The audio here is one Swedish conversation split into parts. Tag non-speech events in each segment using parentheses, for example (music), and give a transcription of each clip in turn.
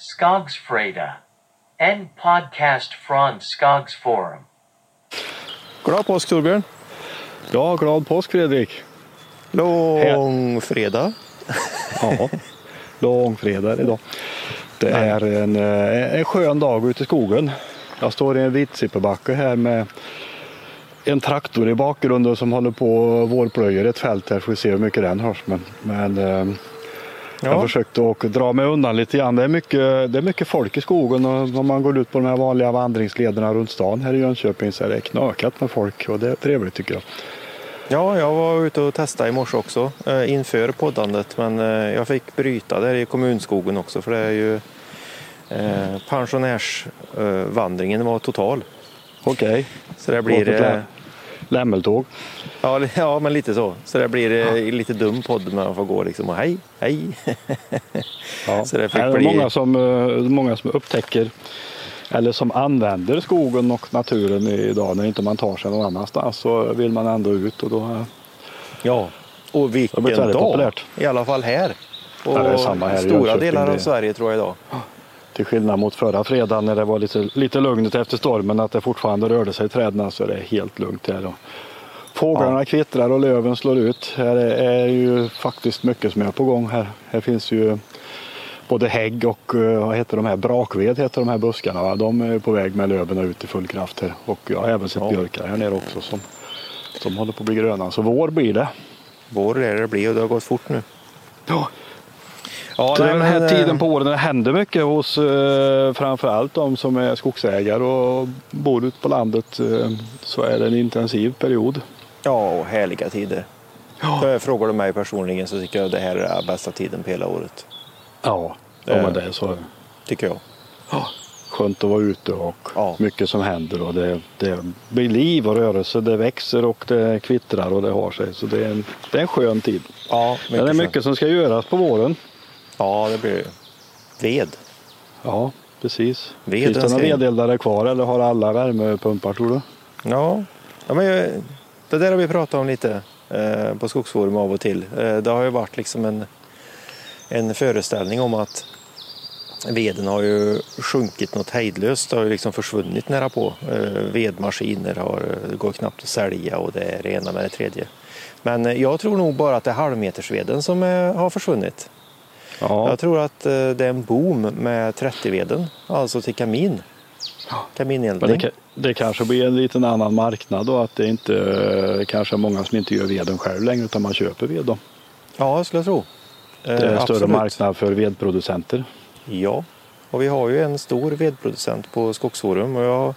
Skogsfreda. En podcast från Skogsforum. Glad påsk Torbjörn! Ja, glad påsk Fredrik! Långfredag. (laughs) Ja, långfredag idag. Det är en, eh, en skön dag ute i skogen. Jag står i en vitsipperbacke här med en traktor i bakgrunden som håller på och vårplöjer ett fält här. Får vi se hur mycket den hörs. Men, men eh, jag Ja. försökte att dra mig undan lite grann. Det är, mycket, det är mycket folk i skogen och om man går ut på de här vanliga vandringslederna runt stan här i Jönköping så är det knökat med folk och det är trevligt tycker jag. Ja, jag var ute och testade i morse också eh, inför poddandet men eh, jag fick bryta där i kommunskogen också för det är ju eh, pensionärsvandringen var total. Okej, Så det blir lämmeltåg. ja, ja, men lite så. Så det blir eh, lite dum podd när man får gå liksom och hej, hej. Ja. (laughs) Så det fick är bli- många, som, eh, många som upptäcker eller som använder skogen och naturen idag när inte man tar sig någon annanstans så vill man ändå ut och då eh, Ja, och Det vilken dag! populärt. I alla fall här. Och Ja, det i stora Jönköping, delar av det- Sverige tror jag idag. Till skillnad mot förra fredagen när det var lite, lite lugnt efter stormen att det fortfarande rörde sig i träden så är det helt lugnt här. Då. Fåglarna kvittrar och löven slår ut. Här är, ju faktiskt mycket som är på gång här. Här finns ju både hägg och eh, vad heter de här, brakved heter de här buskarna. Va? De är på väg med löven ut i full kraft här. Och jag har även sett Ja. björkar här nere också som, som håller på att bli gröna. Så vår blir det. Vår är det blir och det har gått fort nu. Ja. Ja, Det nej, den här men, tiden eh, på året när det händer mycket hos eh, framförallt de som är skogsägare och bor ute på landet eh, så är det en intensiv period. Ja, och härliga tider. Ja. Frågar du mig personligen så tycker jag det här är bästa tiden på hela året. Ja, ja Eh. men det är så. Tycker jag. Skönt att vara ute och Ja. mycket som händer och det, det blir liv och rörelse. Det växer och det kvittrar och det har sig. Så det är en, det är en skön tid. Ja, Men det är mycket som ska göras på våren. Ja, det blir. Ved. Ja, precis. Veden Finns det några vedeldare kvar eller har alla värmepumpar tror du? Ja, ja men jag- det där har vi pratat om lite eh, på Skogsforum av och till. Eh, det har ju varit liksom en, en föreställning om att veden har ju sjunkit något hejdlöst. Det har ju liksom försvunnit nära på. Eh, vedmaskiner har, går knappt att sälja och det är det ena med det tredje. Men eh, jag tror nog bara att det är halvmetersveden som eh, har försvunnit. Ja, Jag tror att eh, det är en boom med 30-veden, alltså till kamin. men Kamineldning. det, ka- det kanske blir en liten annan marknad då. Att det inte kanske är många som inte gör veden själv längre utan man köper ved då. Ja, jag skulle tro. Det är en Eh, större absolut. marknad för vedproducenter. Ja, och vi har ju en stor vedproducent på Skogsforum och jag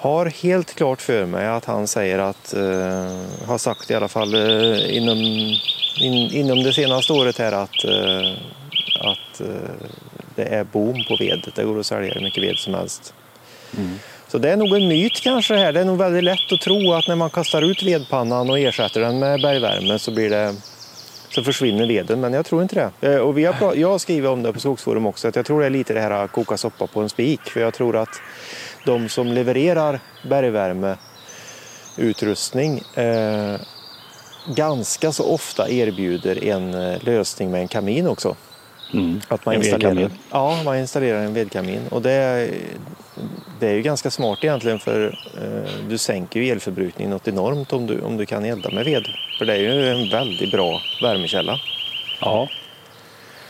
har helt klart för mig att han säger att, eh, har sagt i alla fall eh, inom, in, inom det senaste året här att, eh, att eh, det är boom på ved. Det går att sälja hur mycket ved som helst. Så det är nog en myt kanske det här. Det är nog väldigt lätt att tro att när man kastar ut vedpannan och ersätter den med bergvärme så blir det så försvinner veden, men jag tror inte det. Eh, Och vi har jag har skrivit om det på Skogsforum också, att jag tror det är lite det här att koka soppa på en spik. För jag tror att de som levererar bergvärmeutrustning eh, ganska så ofta erbjuder en eh, lösning med en kamin också. Mm. Att man En installerar, vedkamin. ja, man installerar en vedkamin. Och det, är- det är ju ganska smart egentligen för eh, du sänker ju elförbrukningen något enormt om du, om du kan elda med ved. För det är ju en väldigt bra värmekälla. Ja.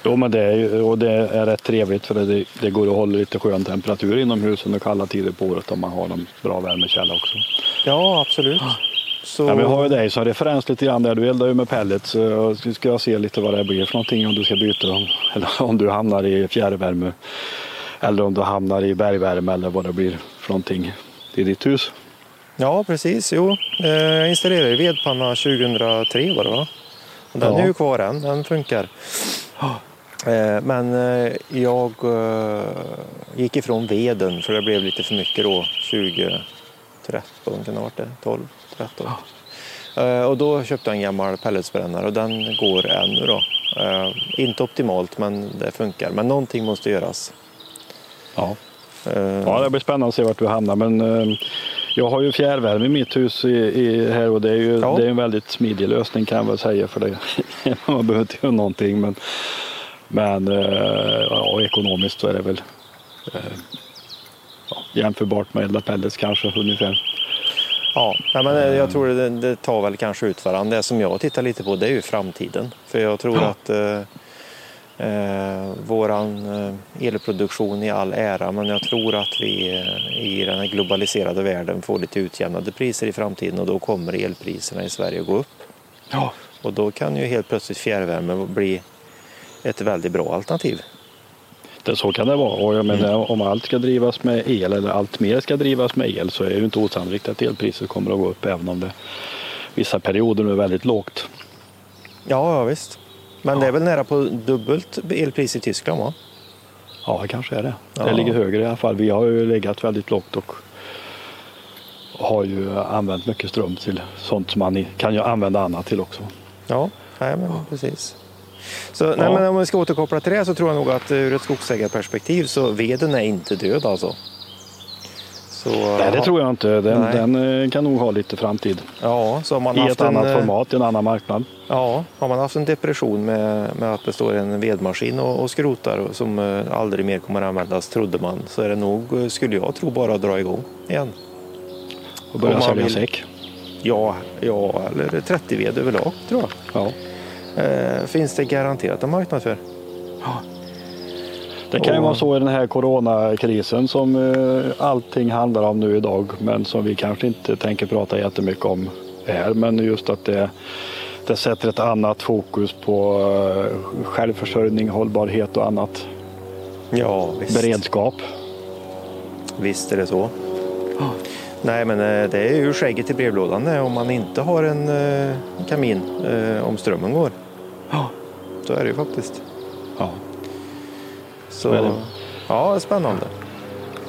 Jo, men det är, ju- och det är rätt trevligt för det, det går att hålla lite skön temperatur inomhus under kalla tider på året om man har en bra värmekälla också. Ja, absolut. Så, Ja, vi har ju dig som referens lite grann där. Du eldar ju med pellets. Så ska jag se lite vad det blir för någonting om du ska byta. (laughs) Eller om du hamnar i fjärrvärme. Eller om du hamnar i bergvärme eller vad det blir för någonting i ditt hus. ja, precis. Jo, eh, jag installerade vedpanna 2003 var det va? Den Ja. är ju kvar än, den funkar. Eh, Men eh, jag eh, gick ifrån veden för det blev lite för mycket då 2013 kan det ha varit det, 12, 13. Eh, Och då köpte jag en gammal pelletsbrännare och den går ännu då. Inte optimalt men det funkar. Men någonting måste göras. Ja. Ja, det blir spännande att se vart du hamnar. Men jag har ju fjärrvärme i mitt hus i, i, här och det är ju Ja. det är en väldigt smidig lösning kan jag väl säga. För det. (laughs) Man behöver inte göra någonting. Men Men eh, ja, ekonomiskt så är det väl eh, ja, jämförbart med elda pellets kanske ungefär. Ja, men jag tror det, det tar väl kanske ut varandra. Det som jag tittar lite på det är ju framtiden. För jag tror Ja. att eh, eh, våran elproduktion i all ära, men jag tror att vi eh, i den här globaliserade världen får lite utjämnade priser i framtiden och då kommer elpriserna i Sverige gå upp. Ja, Och då kan ju helt plötsligt fjärrvärme bli ett väldigt bra alternativ. det, så kan det vara. Och jag menar, om allt ska drivas med el eller allt mer ska drivas med el så är det inte osannolikt att elpriset kommer att gå upp även om det vissa perioder nu är väldigt lågt. Ja, ja visst. Men det är väl nära på dubbelt elpris i Tyskland va? Ja, det kanske är det. Ja. Det ligger högre i alla fall. Vi har ju legat väldigt lågt och har ju använt mycket ström till sånt som man kan ju använda annat till också. Ja, nej, men precis. Så, nej, Ja. men om vi ska återkoppla till det så tror jag nog att ur ett skogsägarperspektiv så veden är inte död alltså. Så, Nej, det tror jag inte. Den, Nej. den eh, kan nog ha lite framtid. Ja, så har man I haft ett annat en, eh, format, i en annan marknad. Ja, har man haft en depression med, med att det står en vedmaskin och, och skrotar som eh, aldrig mer kommer användas, trodde man, så är det nog, eh, skulle jag tro, bara att dra igång igen. Och börja sälja säck. Ja, ja eller 30 ved överlag, tror jag. Ja. Eh, finns det garanterat en marknad för. Det kan ju vara så i den här coronakrisen som eh, allting handlar om nu idag men som vi kanske inte tänker prata jättemycket om här. Men just att det, det sätter ett annat fokus på eh, självförsörjning, hållbarhet och annat. Ja, visst. Beredskap. Visst är det så. Nej, men eh, det är ju skägget i brevlådan det, om man inte har en eh, kamin eh, om strömmen går. Ja. Så är det ju faktiskt. Ja. Så, det. ja, spännande.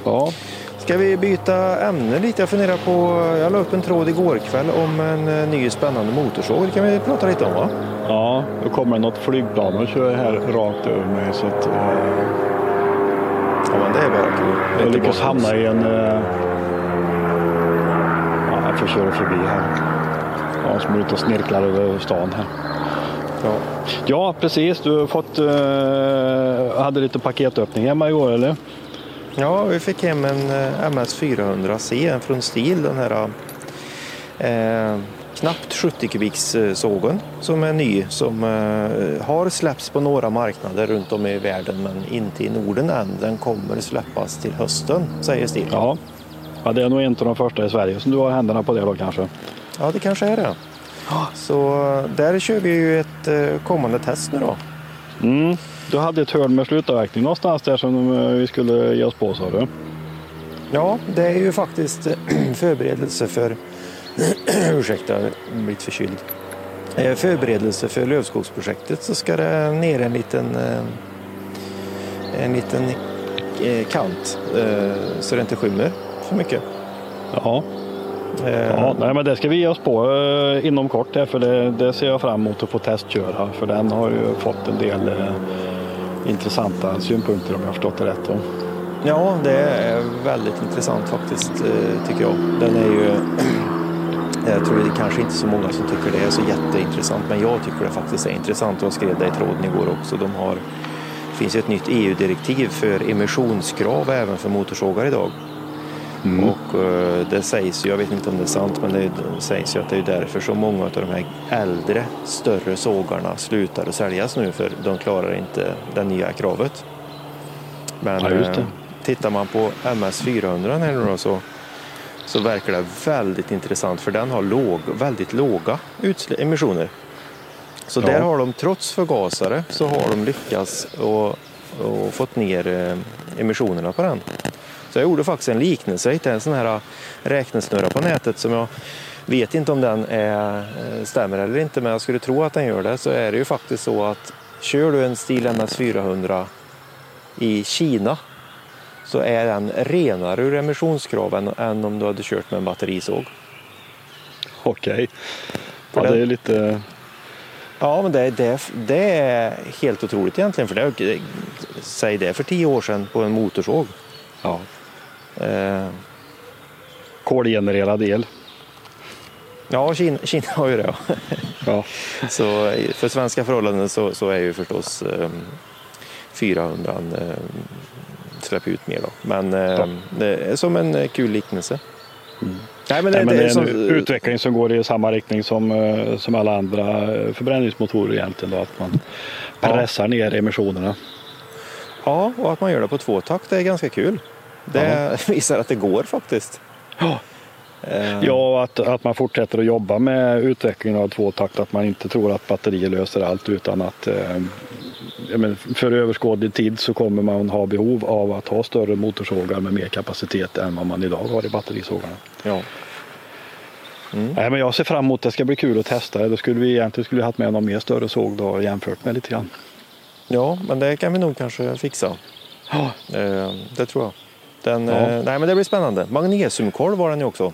ja. Ska vi byta ämne lite? Jag funderar på, jag la upp en tråd igår kväll om en eh, ny spännande motorsåg. Det kan vi prata lite om va? Ja, då kommer det något flygplan och kör här rakt över mig så att eh, Ja, men det är bara kul. jag lyckas hamna i en... eh, Får köra förbi här. Ja, som är ute och snirklar över stan här. Ja. Ja, precis. Du har fått, eh, hade lite paketöppning hemma igår eller? ja, vi fick hem en eh, MS 400C från Stil. Den här eh, knappt 70 kubiks eh, sågen som är ny. Som eh, har släppts på några marknader runt om i världen men inte i Norden än. Den kommer släppas till hösten, säger Stil. Ja. Ja, det är nog en av de första i Sverige som du har händerna på det då kanske. Ja, det kanske är det. Så där kör vi ju ett eh, kommande test nu då. Mm. Du hade ett hörn med slutavverkning någonstans där som eh, vi skulle ge oss på sa du? Ja, det är ju faktiskt eh, (clears throat) förberedelse för... (clears throat) Ursäkta, blivit förkyld. Förberedelse för lövskogsprojektet så ska det ner en liten, en liten kant så det inte skymmer för mycket. Ja. Eh, Ja, nej, men det ska vi ge oss på eh, inom kort här, för det, det ser jag fram emot att få testköra. För den har ju fått en del eh, intressanta synpunkter om jag har förstått det rätt. Då. Ja, det är väldigt intressant faktiskt, eh, tycker jag. Den är ju... (clears throat) Jag tror det är kanske inte så många som tycker det är så jätteintressant, men jag tycker det faktiskt är intressant. Jag skrev det i tråden igår också. De har, det finns ju ett nytt EU-direktiv för emissionskrav även för motorsågar idag. Och eh, det sägs ju, jag vet inte om det är sant, men det sägs ju att det är därför så många av de här äldre, större sågarna slutar att säljas nu, för de klarar inte det nya kravet. Men Ja, eh, tittar man på MS 400 här nu då, så, så verkar det väldigt intressant, för den har låg, väldigt låga emissioner. Så Ja. där har de, trots förgasare, så har de lyckats och, och fått ner eh, emissionerna på den. Så jag gjorde faktiskt en liknelse, jag hittade en sån här räknesnurra på nätet som jag vet inte om den är, eh, stämmer eller inte, men jag skulle tro att den gör det. Så är det ju faktiskt så att kör du en Stil MS 400 i Kina så är den renare ur emissionskraven än om du hade kört med en batterisåg. Okej. Ja, det är lite... Ja, men det, det, det är helt otroligt egentligen. För det, säg det för tio år sedan på en motorsåg. Ja. Eh, Kolgenererad el. ja, Kina, Kina har ju det. ja. Ja. (laughs) Så för svenska förhållanden så, så är ju förstås eh, 400 eh, släpper ut mer. Då. Men eh, det är som en eh, kul liknelse. Nej, men det, Nej, men det är en som, utveckling som går i samma riktning som, eh, som alla andra eh, förbränningsmotorer egentligen. Då, att man pressar ner emissionerna. Ja, och att man gör det på tvåtakt det är ganska kul. Det (laughs) visar att det går faktiskt. Ja. Eh, Ja, att, att man fortsätter att jobba med utvecklingen av tvåtakt. Att man inte tror att batterier löser allt utan att eh, menar, för överskådlig tid så kommer man ha behov av att ha större motorsågar med mer kapacitet än vad man idag har i batterisågarna. ja. Nej, men jag ser fram emot det ska bli kul att testa det. Då skulle vi egentligen skulle haft med någon mer större såg då, jämfört med lite grann. Ja, men det kan vi nog kanske fixa. Ja, Eh, det tror jag. Den, Ja. eh, nej, men det blir spännande. Magnesiumkolv var den ju också.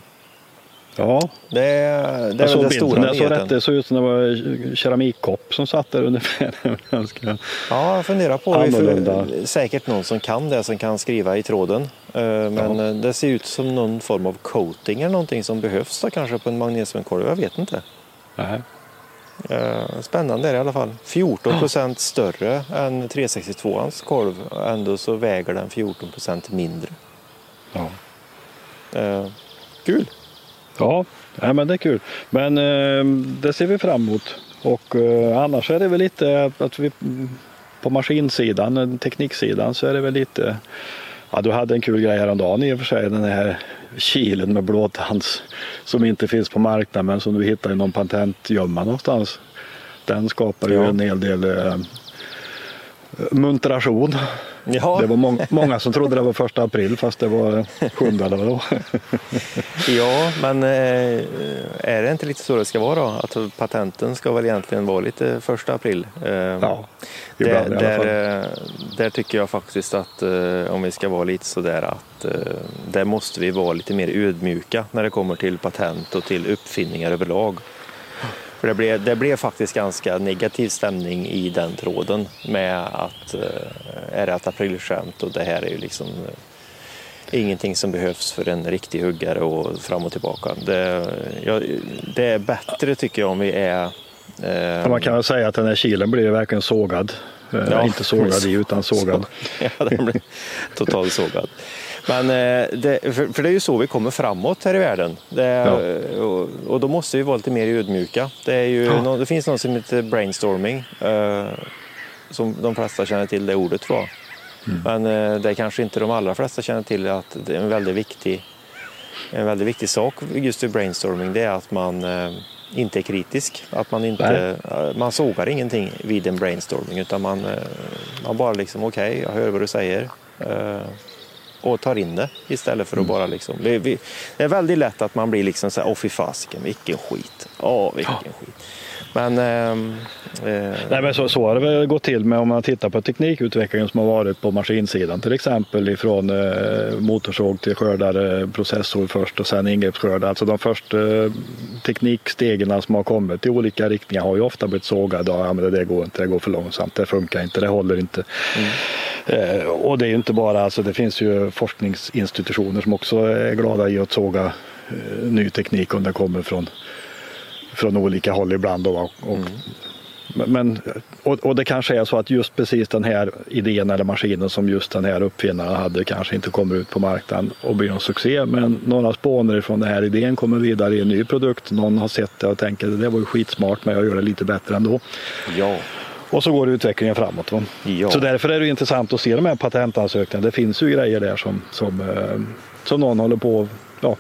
ja. Det, är- det är såg den stora Jag såg rätt, det såg ut som det var keramikkopp som satt där ungefär. Ganska- (laughs) Ja, jag funderar på det. Annorlunda. För säkert någon som kan det som kan skriva i tråden. Eh, Men eh, det ser ut som någon form av coating eller någonting som behövs då, kanske på en magnesiumkolv. Jag vet inte. Nej. Eh, Spännande är det i alla fall. 14 procent större än 362ans kolv. Ändå så väger den 14 procent mindre. Ja. Eh, Kul! Ja, nej, men det är kul. Men eh, det ser vi fram emot. Och eh, annars är det väl lite att, vi på maskinsidan, tekniksidan så är det väl lite Ja, du hade en kul grej häromdagen i och för sig, den här kilen med blåtands som inte finns på marknaden men som du hittar i någon patentgömma någonstans. Den skapar ju Ja. en hel del munteration. Ja, Det var mång- många som trodde det var första april fast det var sjunde eller vad det var. ja men eh, är det inte lite så det ska vara då? Att patenten ska väl egentligen vara lite första april? Eh, Ja, Där, ibland i alla fall. där, eh, där tycker jag faktiskt att om vi ska vara lite sådär att där måste vi vara lite mer ödmjuka när det kommer till patent och till uppfinningar överlag. För det blev, det blev faktiskt ganska negativ stämning i den tråden med att eh, är det ett aprilskämt och det här är ju liksom eh, ingenting som behövs för en riktig huggare och fram och tillbaka. Det, ja, det är bättre tycker jag om vi är eh, man kan väl säga att den här kilen blev verkligen sågad. Eh, Ja, inte sågad i utan sågad. (laughs) Ja, den blir totalt sågad. Men eh, det, för, det är ju så vi kommer framåt här i världen. Det, och, och då måste vi vara lite mer ödmjuka. Det, är ju Ja. nå- det finns något som heter brainstorming. Eh, som de flesta känner till det ordet jag. Mm. Men eh, det är kanske inte de allra flesta känner till att det är en väldigt viktig, en väldigt viktig sak just i brainstorming. Det är att man eh, inte är kritisk. Att man inte, eh, man sågar ingenting vid en brainstorming utan man, eh, man bara liksom okej, jag hör vad du säger. Och tar in det istället för att bara liksom. Det, är väldigt lätt att man blir liksom så här, åh fy fasiken, vilken skit. Åh, vilken skit. Men ehm, eh, Nej, men så, så har det väl gått till med om man tittar på teknikutvecklingen som har varit på maskinsidan till exempel ifrån eh, motorsåg till skördare, processor först och sen ingreppsskördare. Alltså de första eh, teknikstegen som har kommit i olika riktningar har ju ofta blivit sågade. Ja, men det där går inte, det går för långsamt, det funkar inte, det håller inte. Eh, och det är ju inte bara, alltså det finns ju forskningsinstitutioner som också är glada i att såga eh, ny teknik om den kommer från, från olika håll ibland. Då, och, men, och, och det kanske är så att just precis den här idén eller maskinen som just den här uppfinnaren hade kanske inte kommer ut på marknaden och blir en succé. Men några spånare från den här idén kommer vidare i en ny produkt. Någon har sett det och tänker det var ju skitsmart men jag gör det lite bättre ändå. ja, Och så går utvecklingen framåt. Ja. Så därför är det intressant att se de här patentansökningarna. Det finns ju grejer där som, som, eh, som någon håller på ja,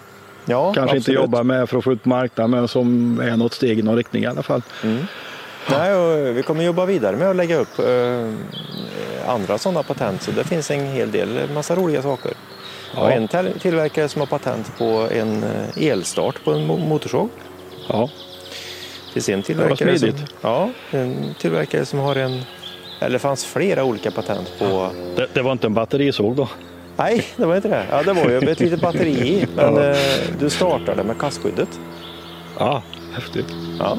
ja kanske inte absolut. jobbar med för att få ut marknaden men som är något steg i någon riktning i alla fall. Nej, och vi kommer jobba vidare med att lägga upp eh, andra sådana patent. Så det finns en hel del, massa roliga saker. Ja. En till- tillverkare som har patent på en eh, elstart på en mo- motorsåg. Ja. Det finns en tillverkare, som, smidigt. ja, en tillverkare som har en, eller det fanns flera olika patent på Det, det var inte en batterisåg då? Nej, det var inte det. Ja, det var ju ett litet batteri i, men Ja. eh, du startade med kastskyddet. Ja, häftigt. Ja,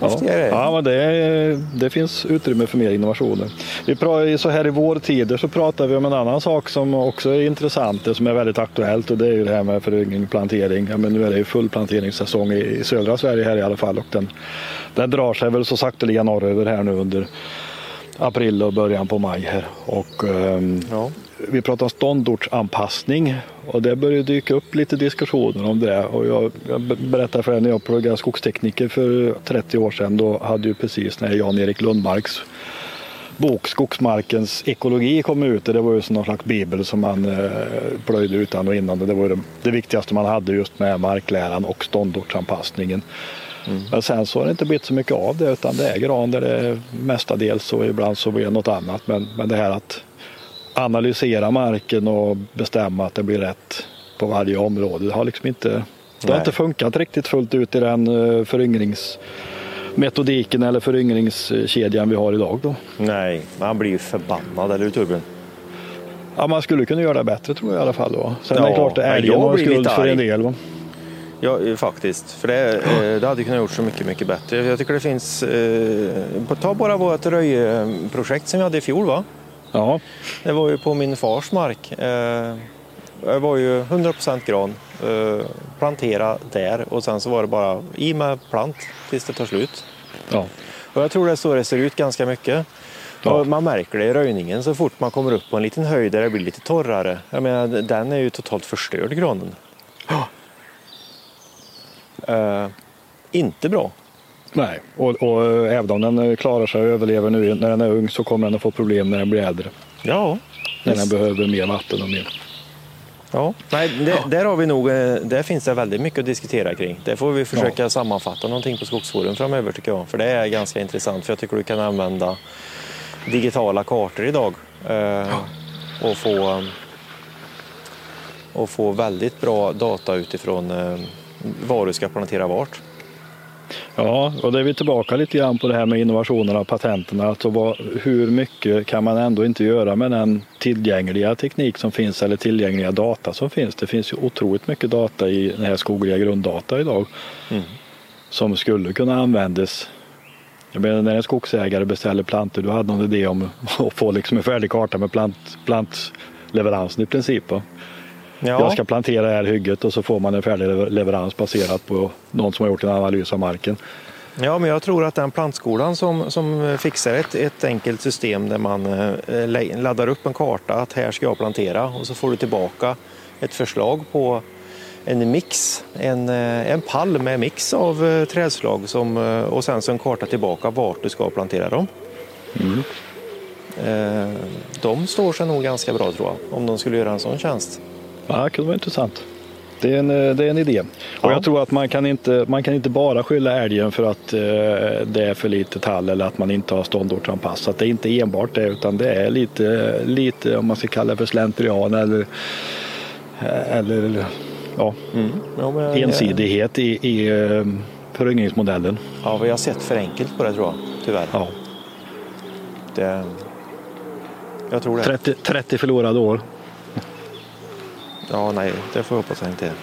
häftiga ja men det, det finns utrymme för mer innovationer. Vi pratar, så här i vårtider så pratar vi om en annan sak som också är intressant, det som är väldigt aktuellt och det är ju det här med föryngring, plantering. Ja, men nu är det ju full planteringssäsong i, i södra Sverige här i alla fall och den, den drar sig väl så sakteliga norröver här nu under april och början på maj här. Och, ehm, Ja. Vi pratar om ståndortsanpassning och det börjar dyka upp lite diskussioner om det. Och jag, jag berättade för er när jag pluggade skogstekniker för 30 år sedan. Då hade ju precis när Jan-Erik Lundmarks bok Skogsmarkens ekologi kom ut. Det var ju som någon slags bibel som man eh, plöjde utan och innan. Det var det, det viktigaste man hade just med markläran och ståndortsanpassningen. Men sen så har det inte blivit så mycket av det utan det är gran där det är mestadels och ibland så blir det något annat. Men, men det här att analysera marken och bestämma att det blir rätt på varje område. Det har liksom inte, det har inte funkat riktigt fullt ut i den eh, föryngringsmetodiken eller föryngringskedjan vi har idag. Då. Nej, man blir ju förbannad, eller hur Torbjörn? Ja, man skulle kunna göra det bättre tror jag i alla fall. Då. Sen är Ja, det klart att älgen har skuld för en del. Va? Ja, eh, faktiskt. För det, eh, det hade kunnat gjort så mycket, mycket bättre. Jag tycker det finns... Eh, ta bara vårt röjprojekt som vi hade i fjol. Va? Ja, Det var ju på min fars mark. Eh, det var ju 100% gran. Eh, plantera där och sen så var det bara i med plant tills det tar slut. ja. Och jag tror det är så det ser ut ganska mycket. Ja. Man märker det i röjningen så fort man kommer upp på en liten höjd där det blir lite torrare. Jag menar, den är ju totalt förstörd granen. Eh, inte bra. Nej, och, och eh, även om den eh, klarar sig och överlever nu när den är ung så kommer den att få problem när den blir äldre. Ja, När den behöver mer vatten och mer. ja. Nej, det, där har vi nog, eh, där finns det väldigt mycket att diskutera kring. Det får vi försöka sammanfatta någonting på Skogsforum framöver tycker jag. För det är ganska intressant för jag tycker du kan använda digitala kartor idag eh, och få och få väldigt bra data utifrån eh, var du ska plantera vart. Ja, och då är vi tillbaka lite grann på det här med innovationerna och patenterna. Alltså vad, hur mycket kan man ändå inte göra med den tillgängliga teknik som finns eller tillgängliga data som finns. Det finns ju otroligt mycket data i den här skogliga grunddata idag som skulle kunna användas. Jag menar när en skogsägare beställer plantor, du hade någon idé om (laughs) att få liksom en färdig karta med plant, plantleveransen i princip. Va? Jag ska plantera det här hygget och så får man en färdig lever- leverans baserat på någon som har gjort en analys av marken. Ja, men jag tror att den plantskolan som, som fixar ett, ett enkelt system där man eh, laddar upp en karta att här ska jag plantera och så får du tillbaka ett förslag på en mix, en, eh, en pall med mix av eh, trädslag som, och sen så en karta tillbaka vart du ska plantera dem. Eh, De står sig nog ganska bra tror jag, om de skulle göra en sån tjänst. Ja, det kunde vara intressant. Det är en, eh, det är en idé. Och Ja. jag tror att man kan, inte, man kan inte bara skylla älgen för att eh, det är för lite tall eller att man inte har ståndortsanpassat. Det är inte enbart det utan det är lite, lite om man ska kalla det för slentrian eller, eh, eller ja, Ja, men, eh, ensidighet i, i eh, föryngringsmodellen. Ja, vi har sett för enkelt på det tror jag, tyvärr. Ja. Det, jag tror det. 30, 30 förlorade år. Ja, nej, det får jag hoppas jag inte är. (laughs)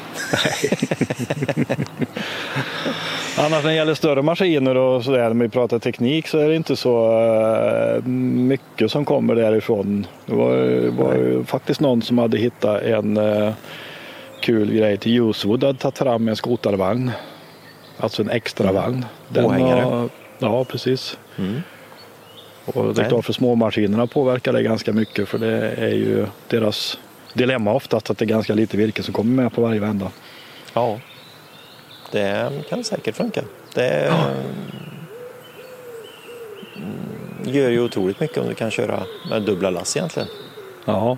Annars när det gäller större maskiner och sådär, när vi pratar teknik så är det inte så eh, mycket som kommer därifrån. Det var, var faktiskt någon som hade hittat en eh, kul grej till Usewood hade tagit fram en skotarvagn. Alltså en extra vagn. Den har- ja, precis. Mm. Och det är klart för småmaskinerna påverkar det ganska mycket för det är ju deras dilemma oftast att det är ganska lite virke som kommer med på varje vända. Ja, det kan säkert funka. Det mm, gör ju otroligt mycket om du kan köra med dubbla lass egentligen. Ja,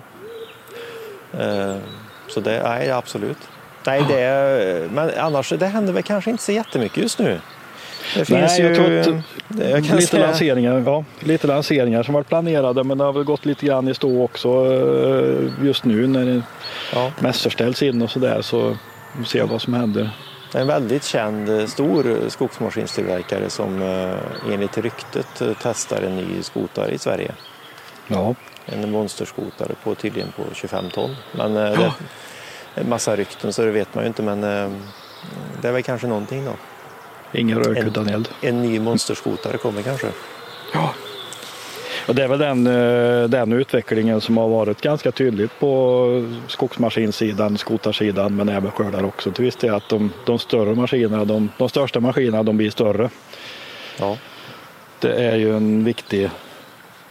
Eh, Så det, nej, absolut. Nej, det, men annars, det händer väl kanske inte så jättemycket just nu. Det finns Nej, ju... jag det- jag kan lite, säga- lanseringar, ja, lite lanseringar som varit planerade men det har väl gått lite grann i stå också eh, just nu när Ja. mässor ställs in och sådär så vi ser vad som händer. Det är en väldigt känd eh, stor skogsmaskinstillverkare som eh, enligt ryktet eh, testar en ny skotare i Sverige. Ja, En monsterskotare på tydligen på 25 ton. Men eh, det är en massa rykten så det vet man ju inte men eh, det är väl kanske någonting då. Ingen rök En- utan eld. En ny monsterskotare kommer kanske. Och det är väl den, eh, den utvecklingen som har varit ganska tydligt på skogsmaskinsidan, skotarsidan men även skördar också till viss del att de, de större maskinerna, de, de största maskinerna de blir större. Ja. Det är ju en viktig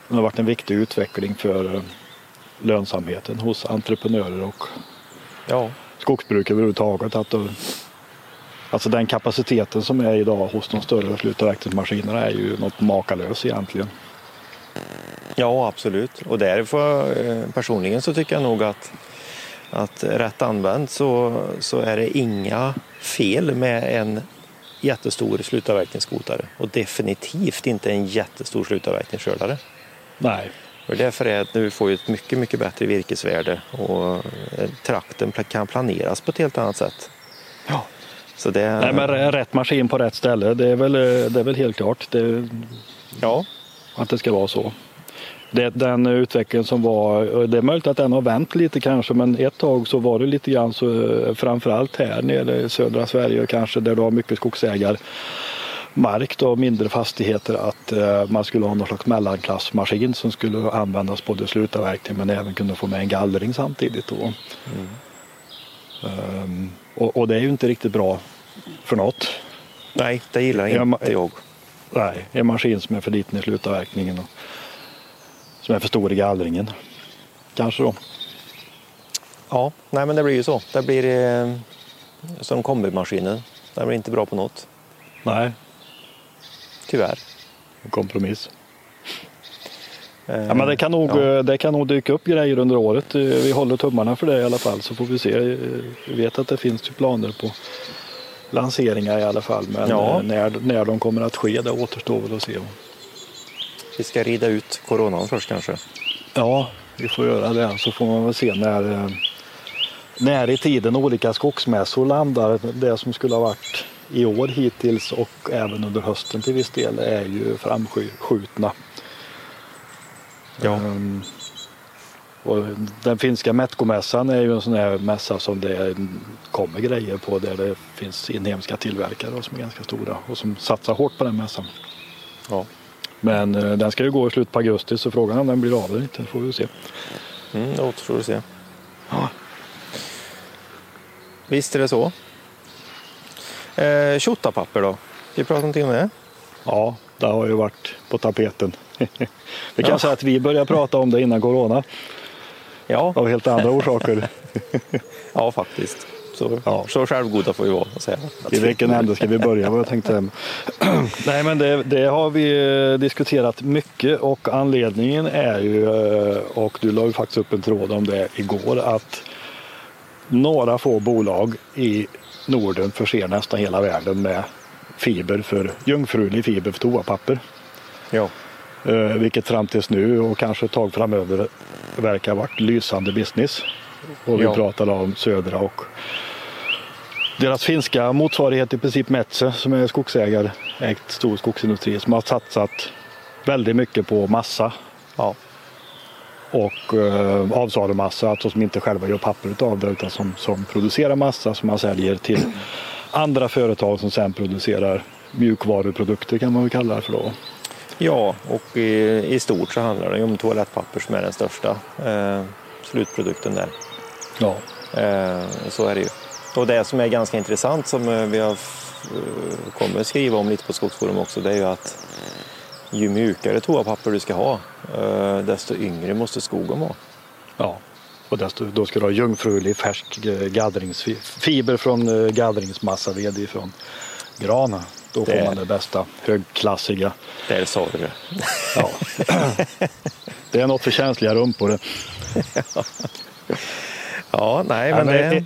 det har varit en viktig utveckling för eh, lönsamheten hos entreprenörer och Ja, skogsbruk överhuvudtaget. Att alltså den kapaciteten som är idag hos de större slutavverkningsmaskinerna är ju något makalöst egentligen. ja absolut. Och därför eh, personligen så tycker jag nog att, att rätt använt så, så är det inga fel med en jättestor slutavverkningsskotare och definitivt inte en jättestor slutavverkningsskördare. Nej, Och därför är att du får ett mycket, mycket bättre virkesvärde och eh, trakten kan planeras på ett helt annat sätt. Ja. Så det, Nej men rätt maskin på rätt ställe, det är väl, eh, det är väl helt klart det, ja, att det ska vara så. Det, den utvecklingen som var, och det är möjligt att den har vänt lite kanske, men ett tag så var det lite grann så, eh, framförallt här nere i södra Sverige kanske, där du har mycket skogsägar mark då, mindre fastigheter, att eh, man skulle ha någon slags mellanklassmaskin som skulle användas både i slutavverkning men även kunde få med en gallring samtidigt. Då. Ehm, och, och det är ju inte riktigt bra för något. nej, det gillar inte ma- jag. Nej, en maskin som är för liten i slutavverkningen och som är för stor i gallringen. Kanske då. Ja, nej men det blir ju så. Det blir eh, som kombimaskinen. Den blir inte bra på något, Nej, tyvärr. kompromiss. Eh, Ja, men det, kan nog, ja. eh, det kan nog dyka upp grejer under året. Eh, Vi håller tummarna för det i alla fall så får vi se. Eh, Vi vet att det finns planer på lanseringar i alla fall. Men Ja. eh, när, när de kommer att ske det återstår väl att se. Vi ska rida ut coronan först kanske. Ja, vi får göra det. Så får man väl se när, eh, när i tiden olika skogsmässor landar. Det som skulle ha varit i år hittills och även under hösten till viss del är ju framskjutna. Ja. Ehm, och den finska Metkomässan är ju en sån här mässa som det kommer grejer på där det finns inhemska tillverkare som är ganska stora och som satsar hårt på den mässan. Ja. Men eh, den ska ju gå i slutet på augusti så frågan är om den blir av eller inte, får vi se. Mm, det återstår att se. Ja. Visst är det så. Eh, då? Ska vi prata någonting om det? Ja, det har ju varit på tapeten. (laughs) Vi kan Ja. säga att vi började prata om det innan corona Ja, av helt andra orsaker. (laughs) ja faktiskt. Så, Ja. så självgoda får vi vara. Säga. I vilken ände ska vi börja? Vad jag tänkte. (clears throat) Nej, men det, det har vi eh, diskuterat mycket och anledningen är ju, eh, och du la ju faktiskt upp en tråd om det igår, att några få bolag i Norden förser nästan hela världen med fiber för jungfrulig fiber för toapapper. Ja. Eh, vilket fram tills nu och kanske ett tag framöver verkar ha varit lysande business. Och vi Ja. pratade om Södra och deras finska motsvarighet i princip Metsä som är skogsägare, ägt stor skogsindustri som har satsat väldigt mycket på massa Ja. och eh, avsalumassa, alltså som inte själva gör papper utav det utan som, som producerar massa som man säljer till andra företag som sen producerar mjukvaruprodukter kan man väl kalla det för då. ja, och i, i stort så handlar det om toalettpapper som är den största eh, slutprodukten där. Ja. Eh, så är det ju. Och det som är ganska intressant som eh, vi har eh, kommer skriva om lite på Skogsforum också det är ju att ju mjukare toapapper du ska ha eh, desto yngre måste skogen vara. Ja, och desto, då ska du ha jungfrulig färsk eh, gallringsfiber från eh, gallringsmassaved från gran. Då får Det- man det bästa högklassiga. Där sa du det. Ja. (laughs) det är något för känsliga rumpor. (laughs) Ja, nej men men det... ett,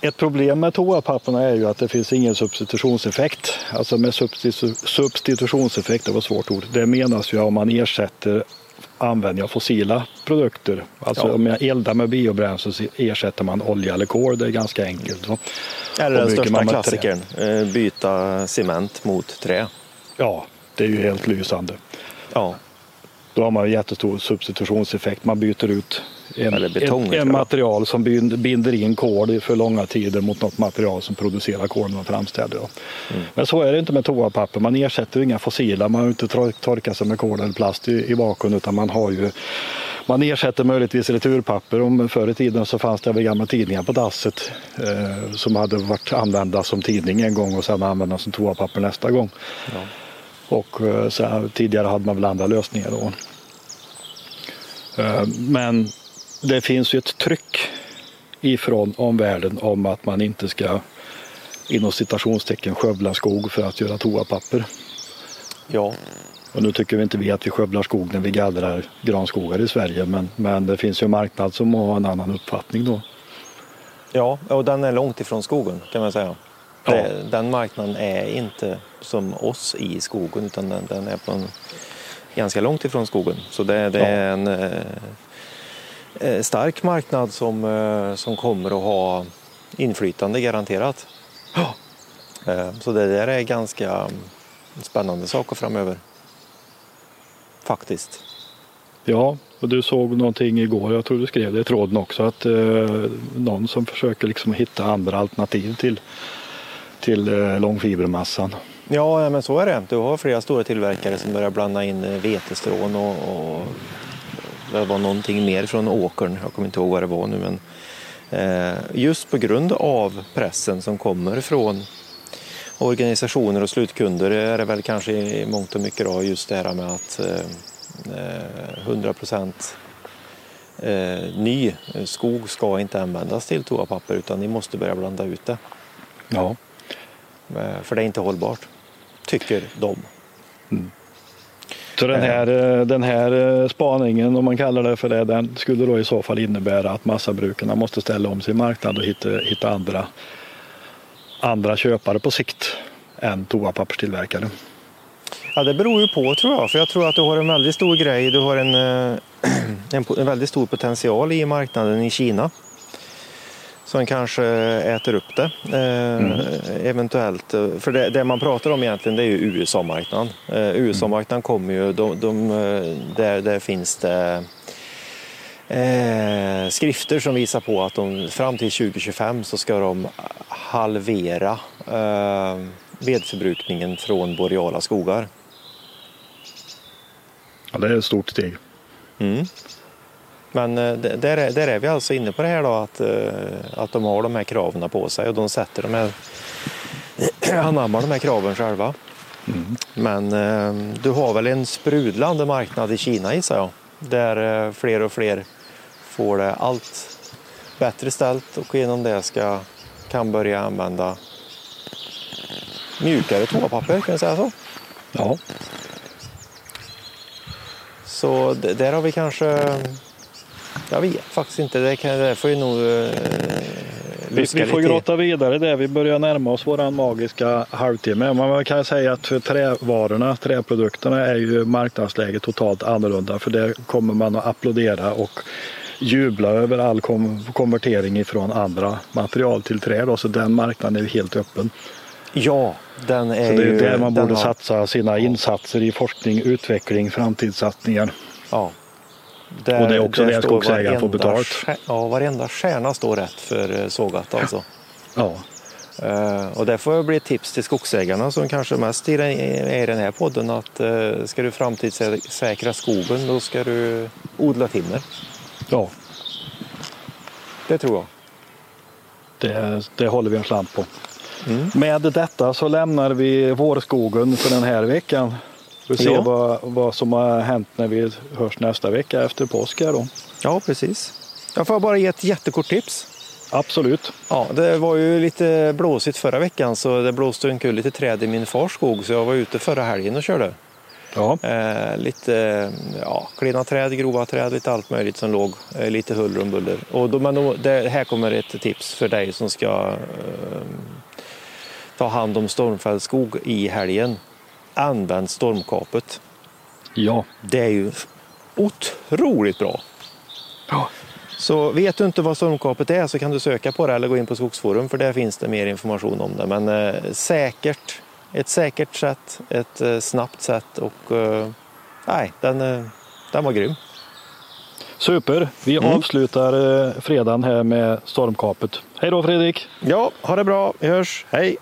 ett problem med toapapperna är ju att det finns ingen substitutionseffekt. Alltså med substitu, substitutionseffekt, det var ett svårt ord. Det menas ju om man ersätter användning av fossila produkter. Alltså Ja. om jag eldar med biobränsle så ersätter man olja eller kol. Det är ganska enkelt. va? Eller den största med trä. klassikern, eh, byta cement mot trä. Ja, det är ju helt lysande. Ja, Då har man ju jättestor substitutionseffekt. Man byter ut en, betong, en, en material som bind- binder in kol för långa tider mot något material som producerar kol när man framställer. Mm. Men så är det inte med toapapper. Man ersätter inga fossila. Man har inte tor- torkat sig med kol eller plast i, i vakuum utan man har ju man ersätter möjligtvis returpapper. Om förr i tiden så fanns det väl gamla tidningar på dasset eh, som hade varit använda som tidning en gång och sen använda som toapapper nästa gång. Ja. Och eh, så här, tidigare hade man väl andra lösningar då. Eh, Men det finns ju ett tryck ifrån omvärlden om att man inte ska inom citationstecken skövla skog för att göra toapapper. Ja, Och nu tycker vi inte vi att vi skövlar skog när vi gallrar granskogar i Sverige men, men det finns ju en marknad som har en annan uppfattning då. ja, och den är långt ifrån skogen kan man säga. Ja. Det, den marknaden är inte som oss i skogen utan den, den är på en, ganska långt ifrån skogen. Så det, det Ja. är en eh, eh, stark marknad som, eh, som kommer att ha inflytande garanterat. Eh, så det där är ganska mm, spännande saker framöver. Faktiskt. Ja, och du såg någonting igår, jag tror du skrev det i tråden också, att eh, någon som försöker liksom hitta andra alternativ till, till eh, långfibermassan. Ja, men så är det. Du har flera stora tillverkare som börjar blanda in eh, vetestrån och, och det var någonting mer från åkern. Jag kommer inte ihåg vad det var nu. Men eh, just på grund av pressen som kommer från organisationer och slutkunder är det väl kanske i mångt och mycket då just det här med att eh, 100 procent ny skog ska inte användas till toapapper utan ni måste börja blanda ut det. Ja, För det är inte hållbart, tycker de. så den här, eh, den här eh, spaningen, om man kallar det för det, den skulle då i så fall innebära att massabrukarna måste ställa om sin marknad och hitta, hitta andra, andra köpare på sikt än toapapperstillverkare. Ja, det beror ju på tror jag. För jag tror att du har en väldigt stor grej. Du har en, eh, (clears throat) en, en väldigt stor potential i marknaden i Kina. Som kanske äter upp det. Eh, Eventuellt. eh, För det, det man pratar om egentligen det är ju USA-marknaden. Eh, USA-marknaden kommer ju, de, de, eh, där, där finns det eh, skrifter som visar på att de fram till 2025 så ska de halvera eh, vedförbrukningen från boreala skogar. Ja, det är ett stort steg. Mm. Men eh, där är, där är vi alltså inne på det här då att, eh, att de har de här kraven på sig och de sätter de här, (clears throat) anammar de här kraven själva. Men eh, du har väl en sprudlande marknad i Kina gissar jag. Där fler och fler får det allt bättre ställt och genom det ska, kan börja använda mjukare toapapper, kan jag säga så? Ja, Så där har vi kanske... Jag vet faktiskt inte. Det, kan, det får ju nog uh, vi, vi får grotta vidare där. Vi börjar närma oss våran magiska halvtimme. Man kan säga att för trävarorna, träprodukterna är ju marknadsläget totalt annorlunda. För det kommer man att applådera och jubla över all konvertering ifrån andra material till trä. Då. Så den marknaden är ju helt öppen. Ja, den är Så det är ju... där man borde har- satsa sina insatser i forskning, utveckling, framtidssatsningar. Ja. Och det är också där står skogsägaren får betalt. Ja, varenda stjärna står rätt för eh, sågat alltså. Ja, Eh, och det får bli ett tips till skogsägarna som kanske mest i den, i den här podden att uh, ska du framtidssäkra skogen då ska du odla timmer. ja Det tror jag. det, det håller vi en slant på. Mm. Med detta så lämnar vi vårskogen för den här veckan. Vi ser Ja. vad, vad som har hänt när vi hörs nästa vecka efter påsk. Då. Ja, precis. Jag får bara ge ett jättekort tips. Absolut. Ja, det var ju lite blåsigt förra veckan så det blåste omkull lite träd i min fars skog så jag var ute förra helgen och körde. Ja, Eh, lite ja, klena träd, grova träd, lite allt möjligt som låg. Eh, lite huller om buller. Och då, men då, det, här kommer ett tips för dig som ska eh, ta hand om stormfälld skog i helgen. Använd stormkapet. ja. Det är ju otroligt bra. Ja. Så vet du inte vad stormkapet är så kan du söka på det eller gå in på Skogsforum för där finns det mer information om det. Men eh, säkert, ett säkert sätt, ett eh, snabbt sätt och eh, nej, den, eh, den var grym. Super. Vi Mm. avslutar eh, fredagen här med stormkapet. Hej då Fredrik! Ja, ha det bra. Vi hörs. Hej!